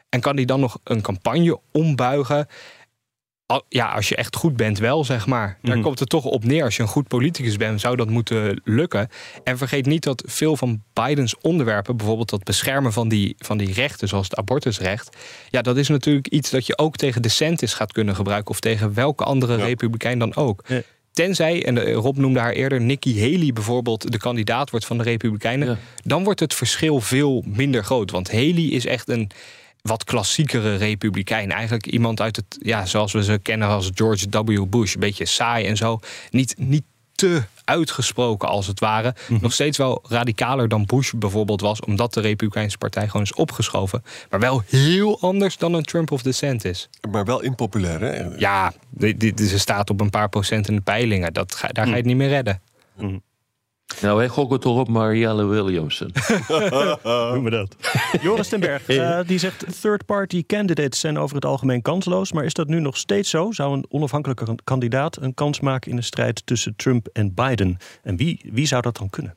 En kan hij dan nog een campagne ombuigen? Ja, dan zit je die, die die wil dat wel goed kunnen voorbereiden. Dus dan is dit moment ergens zo voor de zomervakantie wel logisch. En kan hij dan nog een campagne ombuigen? Ja, als je echt goed bent, wel zeg maar. Daar Mhm. komt het toch op neer. Als je een goed politicus bent, zou dat moeten lukken. En vergeet niet dat veel van Bidens onderwerpen, bijvoorbeeld dat beschermen van die, van die rechten, zoals het abortusrecht. Ja, dat is natuurlijk iets dat je ook tegen DeSantis gaat kunnen gebruiken. Of tegen welke andere republikein dan ook. Ja. Tenzij, en Rob noemde haar eerder, Nikki Haley bijvoorbeeld de kandidaat wordt van de Republikeinen. Ja. Dan wordt het verschil veel minder groot. Want Haley is echt een wat klassiekere republikein. Eigenlijk iemand uit het, ja, zoals we ze kennen als George W. Bush. Een beetje saai en zo. Niet, niet te uitgesproken als het ware. Nog steeds wel radicaler dan Bush bijvoorbeeld was. Omdat de Republikeinse Partij gewoon is opgeschoven. Maar wel heel anders dan een Trump of DeSantis. Maar wel impopulair, hè? Ja, dit, dit, ze staat op een paar procent in de peilingen. Dat ga, daar ga je het niet meer redden. Nou, wij gokken toch op Marielle Williamson. Noem me dat. Joris ten Berg, eh, die zegt... third-party candidates zijn over het algemeen kansloos. Maar is dat nu nog steeds zo? Zou een onafhankelijke kandidaat een kans maken... in de strijd tussen Trump en Biden? En wie, wie zou dat dan kunnen?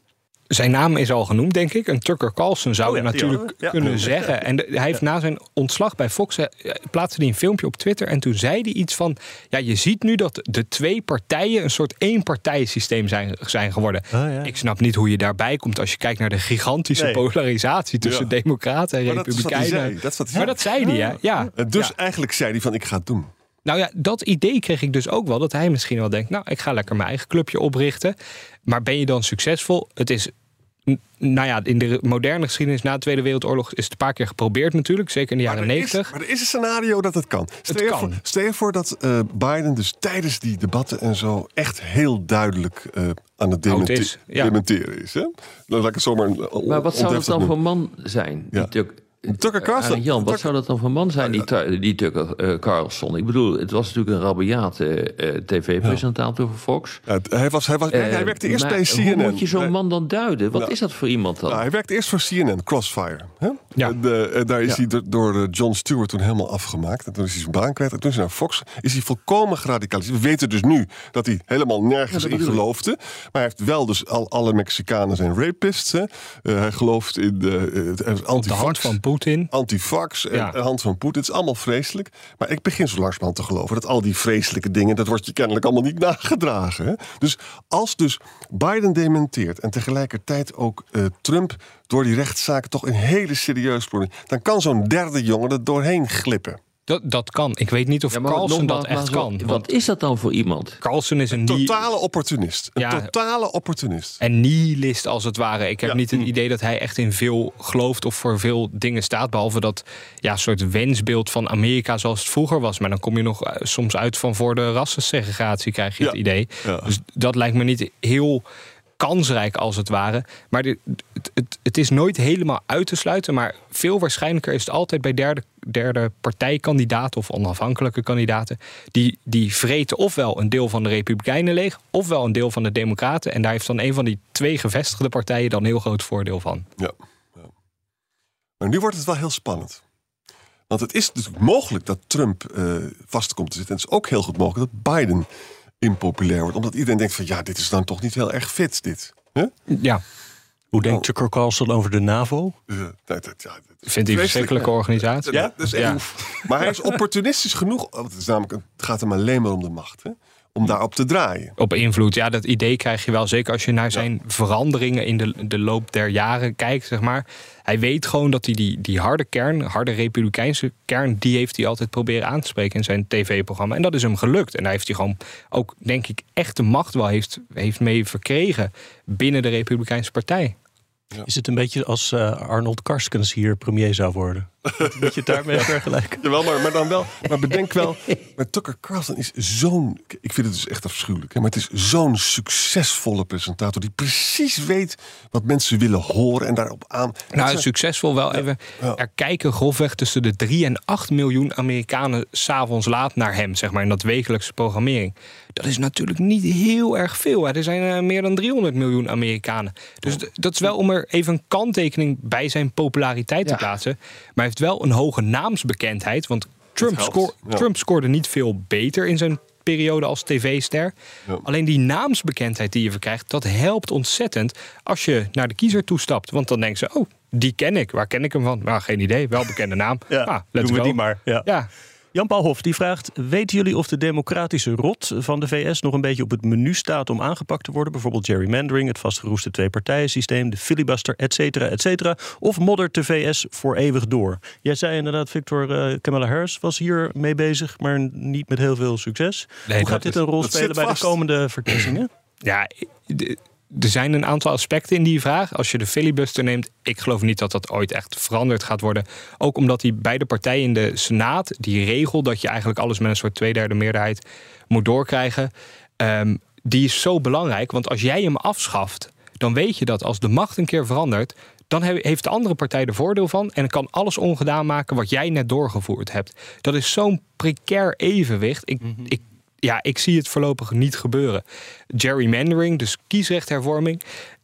Zijn naam is al genoemd, denk ik. Een Tucker Carlson zou Oh ja, die natuurlijk. Ja. kunnen zeggen. En de- hij heeft na zijn ontslag bij Fox eh, plaatste hij een filmpje op Twitter. En toen zei hij iets van: Ja, je ziet nu dat de twee partijen een soort één-partijensysteem zijn, zijn geworden. Ah, ja. Ik snap niet hoe je daarbij komt als je kijkt naar de gigantische Nee. polarisatie tussen Ja. Democraten en Maar Republikeinen. Dat maar dat zei hij, hè? Ja. Dus Ja. eigenlijk zei hij van, ik ga het doen. Nou ja, dat idee kreeg ik dus ook wel. Dat hij misschien wel denkt, nou, ik ga lekker mijn eigen clubje oprichten. Maar ben je dan succesvol? Het is, nou ja, in de moderne geschiedenis na de Tweede Wereldoorlog is het een paar keer geprobeerd natuurlijk. Zeker in de jaren negentig. Maar er is een scenario dat het kan. Stel, je, kan. Voor, stel je voor dat eh, Biden dus tijdens die debatten en zo... echt heel duidelijk eh, aan het dementi- is, ja. dementeren is. Hè? Dan laat ik het zomaar Maar wat zou dat dan noemen. voor man zijn? Ja. Die Tucker Carlson. Ah, Jan, wat zou dat dan voor man zijn, die, Tu- die Tucker eh, Carlson? Ik bedoel, het was natuurlijk een rabiate eh, tv-presentator voor Fox. Hij, was, hij, was, hij Eh, werkte eerst bij CNN. Hoe moet je zo'n man dan duiden? Wat Nou, is dat voor iemand dan? Nou, hij werkte eerst voor CNN, Crossfire. Hè? Ja. Eh, daar is Ja. hij door, eh, John Stewart toen helemaal afgemaakt. En toen is hij zijn baan kwijt. En toen is hij naar Fox. Is hij volkomen geradicaliseerd. We weten dus nu dat hij helemaal nergens in geloofde. Maar hij heeft wel dus al, alle Mexicanen zijn rapists. Hè? Eh, hij gelooft in de, eh, het- het Poetin. Antifax en Ja. de hand van Poetin. Het is allemaal vreselijk. Maar ik begin zo langzamerhand te geloven dat al die vreselijke dingen... dat wordt je kennelijk allemaal niet nagedragen. Hè? Dus als dus Biden dementeert... en tegelijkertijd ook eh, Trump door die rechtszaken... toch een hele serieus probleem... dan kan zo'n derde jongen er doorheen glippen. Dat, dat kan. Ik weet niet of Ja, Carlson dat echt zo- kan. Want Wat is dat dan voor iemand? Carlson is een Totale opportunist. Een Ja. totale opportunist. en nihilist als het ware. Ik heb Ja. niet het idee dat hij echt in veel gelooft of voor veel dingen staat. Behalve dat ja, soort wensbeeld van Amerika zoals het vroeger was. Maar dan kom je nog eh, soms uit van voor de rassensegregatie, krijg je het idee. Ja. Dus dat lijkt me niet heel kansrijk als het ware. Maar dit- het, het, is nooit helemaal uit te sluiten. Maar veel waarschijnlijker is het altijd bij derde, derde partijkandidaten of onafhankelijke kandidaten. Die, die vreten ofwel een deel van de Republikeinen leeg, ofwel een deel van de Democraten. En daar heeft dan een van die twee gevestigde partijen dan heel groot voordeel van. Ja. ja. Maar nu wordt het wel heel spannend. Want het is natuurlijk mogelijk dat Trump eh, vast komt te zitten. En het is ook heel goed mogelijk dat Biden impopulair wordt. Omdat iedereen denkt van ja, dit is dan toch niet heel erg fit, dit. Huh? Ja, Hoe denkt Tucker Carlson over de NAVO? Eh, dat, dat, ja, dat- vindt hij een verschrikkelijke organisatie. Ja? Dat is Ja. Maar hij is opportunistisch genoeg. want Het, is namelijk, het gaat hem alleen maar om de macht. Hè? Om daarop te draaien. Op invloed, ja, dat idee krijg je wel. Zeker als je naar zijn veranderingen in de, de loop der jaren kijkt, zeg maar. Hij weet gewoon dat hij die, die harde kern, harde republikeinse kern, die heeft hij altijd proberen aan te spreken in zijn tv-programma. En dat is hem gelukt. En daar heeft hij gewoon ook, denk ik, echt de macht wel heeft, heeft mee verkregen binnen de Republikeinse Partij. Is het een beetje als eh, Arnold Karskens hier premier zou worden? Dat je het daarmee vergelijken? Jawel, maar, maar dan wel. Maar bedenk wel. Maar Tucker Carlson is zo'n. Ik vind het dus echt afschuwelijk. Hè, maar het is zo'n succesvolle presentator. Die precies weet wat mensen willen horen. En daarop aan. Nou, succesvol wel even. ja. Er kijken grofweg tussen de 3 en 8 miljoen Amerikanen s'avonds laat naar hem, zeg maar, in dat wekelijkse programmering. Dat is natuurlijk niet heel erg veel. Hè. Er zijn eh, meer dan 300 miljoen Amerikanen. Dus dat is wel om er even een kanttekening bij zijn populariteit te plaatsen. Maar hij heeft wel een hoge naamsbekendheid. Want Trump, scoor-. Trump scoorde niet veel beter in zijn periode als tv-ster. Ja. Alleen die naamsbekendheid die je verkrijgt, dat helpt ontzettend als je naar de kiezer toestapt. Want dan denken ze, oh, die ken ik. Waar ken ik hem van? Nou, geen idee. Wel bekende naam. Ja, ah, let's doen we go. die maar. Ja. Ja, Jan-Paul Hof die vraagt: Weten jullie of de democratische rot van de VS nog een beetje op het menu staat om aangepakt te worden? Bijvoorbeeld gerrymandering, het vastgeroeste twee-partijen-systeem, de filibuster, et cetera, et cetera. Of moddert de VS voor eeuwig door? Jij zei inderdaad, Victor uh, Kamala Harris was hier mee bezig, maar niet met heel veel succes. Nee, Hoe gaat dit een rol spelen bij de komende verkiezingen? Ja, er zijn een aantal aspecten in die vraag. Als je de filibuster neemt, ik geloof niet dat dat ooit echt veranderd gaat worden. Ook omdat die beide partijen in de Senaat, die regel dat je eigenlijk alles met een soort tweederde meerderheid moet doorkrijgen, ehm, die is zo belangrijk. Want als jij hem afschaft, dan weet je dat als de macht een keer verandert, dan he- heeft de andere partij er voordeel van en kan alles ongedaan maken wat jij net doorgevoerd hebt. Dat is zo'n precair evenwicht. Ik, ik, ja, ik zie het voorlopig niet gebeuren. Gerrymandering, dus kiesrechthervorming.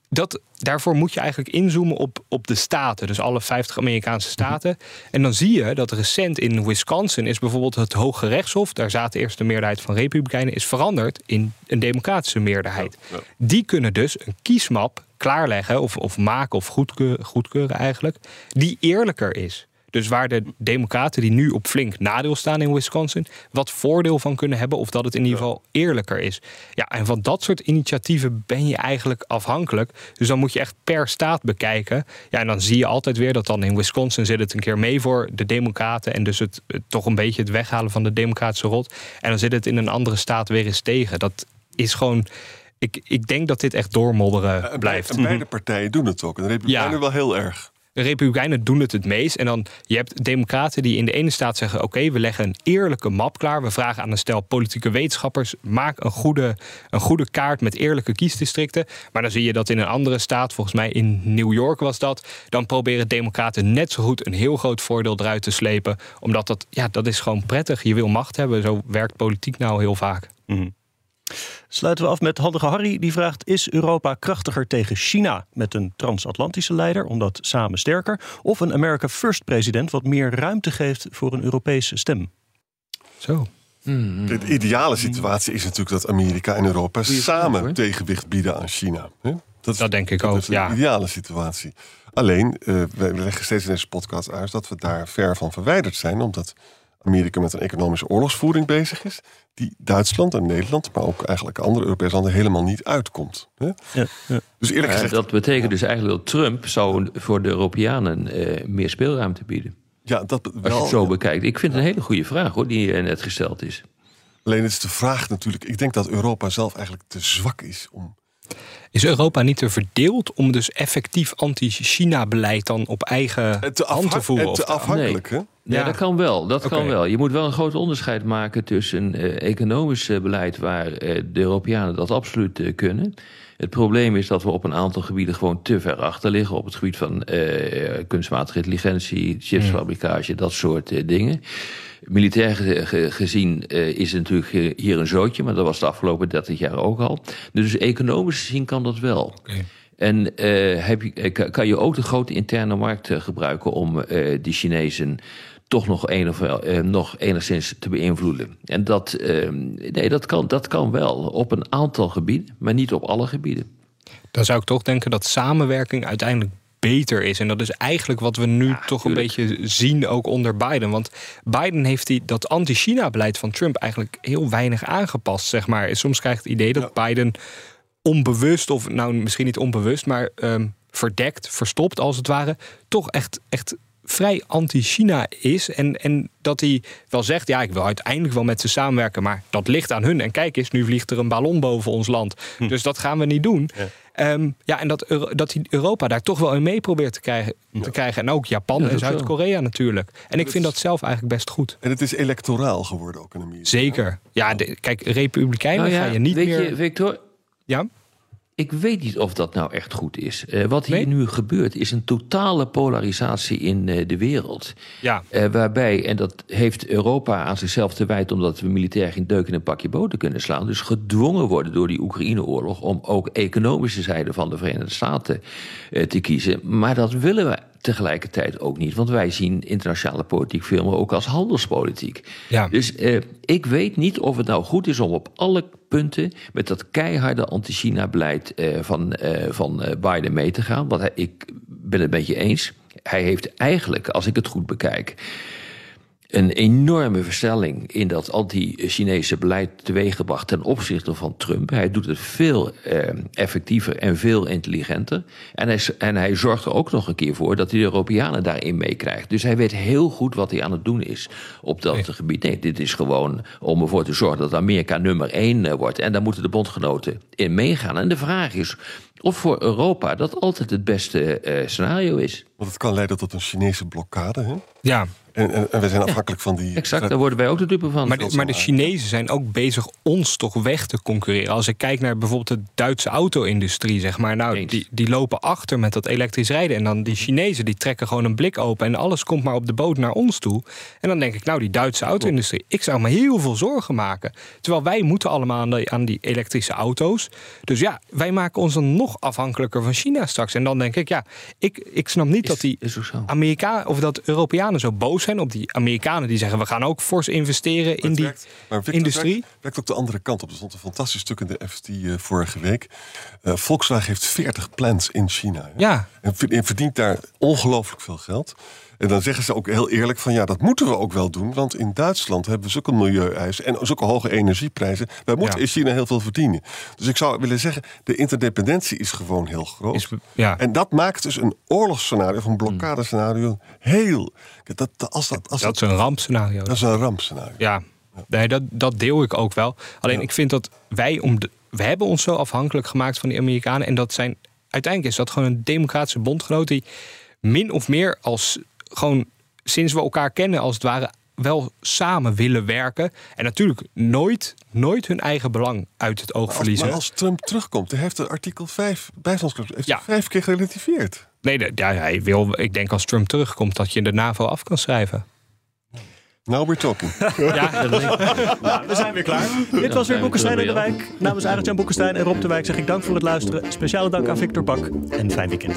Dat, daarvoor moet je eigenlijk inzoomen op, op de staten, dus alle 50 Amerikaanse staten. En dan zie je dat recent in Wisconsin is bijvoorbeeld het Hoge Rechtshof, daar zaten eerst de meerderheid van Republikeinen, is veranderd in een democratische meerderheid. Die kunnen dus een kiesmap klaarleggen of, of maken of goedkeuren, goedkeuren eigenlijk, die eerlijker is. Dus waar de democraten die nu op flink nadeel staan in Wisconsin... wat voordeel van kunnen hebben of dat het in ieder geval eerlijker is. Ja, en van dat soort initiatieven ben je eigenlijk afhankelijk. Dus dan moet je echt per staat bekijken. Ja, en dan zie je altijd weer dat dan in Wisconsin zit het een keer mee voor de democraten... en dus het, het toch een beetje het weghalen van de democratische rot. En dan zit het in een andere staat weer eens tegen. Dat is gewoon... Ik, ik denk dat dit echt doormodderen En blijft. En beide partijen doen het ook. En de Republikeinen Ja. wel heel erg. De Republikeinen doen het het meest. En dan je hebt democraten die in de ene staat zeggen: Oké, we leggen een eerlijke map klaar. We vragen aan een stel politieke wetenschappers: maak een goede, een goede kaart met eerlijke kiesdistricten. Maar dan zie je dat in een andere staat, volgens mij in New York was dat. Dan proberen democraten net zo goed een heel groot voordeel eruit te slepen. Omdat dat, ja, dat is gewoon prettig. Je wil macht hebben. Zo werkt politiek nou heel vaak. Sluiten we af met Handige Harry. Die vraagt: Is Europa krachtiger tegen China met een transatlantische leider, omdat samen sterker? Of een America First president, wat meer ruimte geeft voor een Europese stem? Zo. De ideale situatie is natuurlijk dat Amerika en Europa samen tegenwicht bieden aan China. hè? is- Dat denk ik dat ook, is de ja. ideale situatie. Alleen, eh wij leggen steeds in deze podcast uit dat we daar ver van verwijderd zijn, omdat Amerika met een economische oorlogsvoering bezig is, die Duitsland en Nederland, maar ook eigenlijk andere Europese landen helemaal niet uitkomt. Hè? Ja, ja. Dus eerlijk gezegd, dat betekent dus eigenlijk dat Trump zou voor de Europeanen eh, meer speelruimte bieden. ja, dat Als je wel. het zo ja. bekijkt. Ik vind het een hele goede vraag hoor, die net gesteld is. Alleen het is de vraag natuurlijk. Ik denk dat Europa zelf eigenlijk te zwak is om. Is Europa niet te verdeeld om dus effectief anti-China-beleid dan op eigen eh, Te, hand te voeren? eh, te afhankelijk, hè? Ja, Ja. dat kan wel. Dat kan wel. Je moet wel een groot onderscheid maken tussen eh, economisch eh, beleid waar eh, de Europeanen dat absoluut eh, kunnen. Het probleem is dat we op een aantal gebieden gewoon te ver achter liggen. Op het gebied van eh, kunstmatige intelligentie, chipsfabricage, dat soort dingen. Militair ge- ge- gezien eh, is het natuurlijk hier een zootje, maar dat was de afgelopen 30 jaar ook al. Dus economisch gezien kan dat wel. En eh, heb je, ka- kan je ook de grote interne markt gebruiken om eh die Chinezen toch nog, een of, wel, eh, nog enigszins te beïnvloeden. En dat, eh, nee, dat, kan, dat kan wel op een aantal gebieden, maar niet op alle gebieden. Dan zou ik toch denken dat samenwerking uiteindelijk beter is. En dat is eigenlijk wat we nu toch een beetje zien ook onder Biden. Want Biden heeft die, dat anti-China-beleid van Trump eigenlijk heel weinig aangepast, zeg maar. Soms krijg je het idee dat Biden onbewust, of nou misschien niet onbewust, maar ehm, verdekt, verstopt als het ware, toch echt, echt vrij anti-China is. En, en dat hij wel zegt, ja, ik wil uiteindelijk wel met ze samenwerken, maar dat ligt aan hun. En kijk eens, nu vliegt er een ballon boven ons land. Dus dat gaan we niet doen. Ja, ja en dat, dat hij Europa daar toch wel in mee probeert te krijgen. Te krijgen. En ook Japan Ja, en. Zuid-Korea natuurlijk. En ik vind dat zelf eigenlijk best goed. En het is electoraal geworden ook in Amerika. Zeker. Ja, de- kijk, Republikeinen Nou ja, ga je niet weet meer... je, Victor, Ja? Ik weet niet of dat nou echt goed is. Eh, wat hier Nee? nu gebeurt is een totale polarisatie in eh, de wereld. Ja. Eh, waarbij, en dat heeft Europa aan zichzelf te wijten... omdat we militair geen deuk in een pakje boter kunnen slaan... dus gedwongen worden door die Oekraïne-oorlog... om ook economische zijde van de Verenigde Staten te kiezen. Maar dat willen we tegelijkertijd ook niet. Want wij zien internationale politiek veel meer ook als handelspolitiek. Ja. Dus eh, ik weet niet of het nou goed is om op alle punten... met dat keiharde anti-China-beleid eh, van, eh, van Biden mee te gaan. Want hij, ik ben het met je eens. Hij heeft eigenlijk, als ik het goed bekijk... een enorme versnelling in dat anti-Chinese beleid teweeggebracht ten opzichte van Trump. Hij doet het veel eh, effectiever en veel intelligenter. En hij, en hij zorgt er ook nog een keer voor dat hij de Europeanen daarin meekrijgt. Dus hij weet heel goed wat hij aan het doen is op dat gebied. Nee, dit is gewoon om ervoor te zorgen dat Amerika nummer één eh, wordt. En daar moeten de bondgenoten in meegaan. En de vraag is of voor Europa dat altijd het beste eh, scenario is. Want het kan leiden tot een Chinese blokkade. Hè? Ja, En, en, en we zijn afhankelijk van die. Exact, daar worden wij ook de dupe van. Maar de, maar de Chinezen zijn ook bezig ons toch weg te concurreren. Als ik kijk naar bijvoorbeeld de Duitse auto-industrie, zeg maar. Nou, Eens. die, die lopen achter met dat elektrisch rijden. En dan die Chinezen, die trekken gewoon een blik open. En alles komt maar op de boot naar ons toe. En dan denk ik, nou, die Duitse auto-industrie. Ik zou me heel veel zorgen maken. Terwijl wij moeten allemaal aan, de, aan die elektrische auto's. Dus ja, wij maken ons dan nog afhankelijker van China straks. En dan denk ik, ja, ik, ik snap niet dat die. Amerikanen of dat Europeanen zo boos zijn op die Amerikanen die zeggen we gaan ook fors investeren in die werkt- maar Victor, industrie. Het werkt, werkt ook de andere kant op. Er stond een fantastisch stuk in de FT eh, vorige week. Eh, Volkswagen heeft 40 plants in China. hè. Ja, en verdient daar ongelooflijk veel geld. En dan zeggen ze ook heel eerlijk van ja, dat moeten we ook wel doen. Want in Duitsland hebben we zulke milieueisen en zulke hoge energieprijzen. Wij moeten Ja. in China heel veel verdienen. Dus ik zou willen zeggen, de interdependentie is gewoon heel groot. Is- ja. En dat maakt dus een oorlogsscenario, of een blokkadescenario, heel... Dat, als dat, als dat is een rampscenario. dat is een rampscenario. Ja, nee, dat, dat deel ik ook wel. Alleen ik vind dat wij om de, we hebben ons zo afhankelijk gemaakt van die Amerikanen. En dat zijn uiteindelijk is dat gewoon een democratische bondgenoot die min of meer als gewoon sinds we elkaar kennen als het ware wel samen willen werken. En natuurlijk nooit, nooit hun eigen belang uit het oog Als, verliezen. maar als Trump terugkomt, hij heeft de artikel 5 bijstandsclub heeft Ja. vijf keer gerelativeerd. Nee, de- ja, hij wil, ik denk als Trump terugkomt dat je de NAVO af kan schrijven. Now we're talking. Ja, We zijn weer klaar. Dit was weer Boekenstein in de Wijk. Namens Arend-Jan Boekenstein en Rob de Wijk zeg ik dank voor het luisteren. Speciale dank aan Victor Bak en fijn weekend.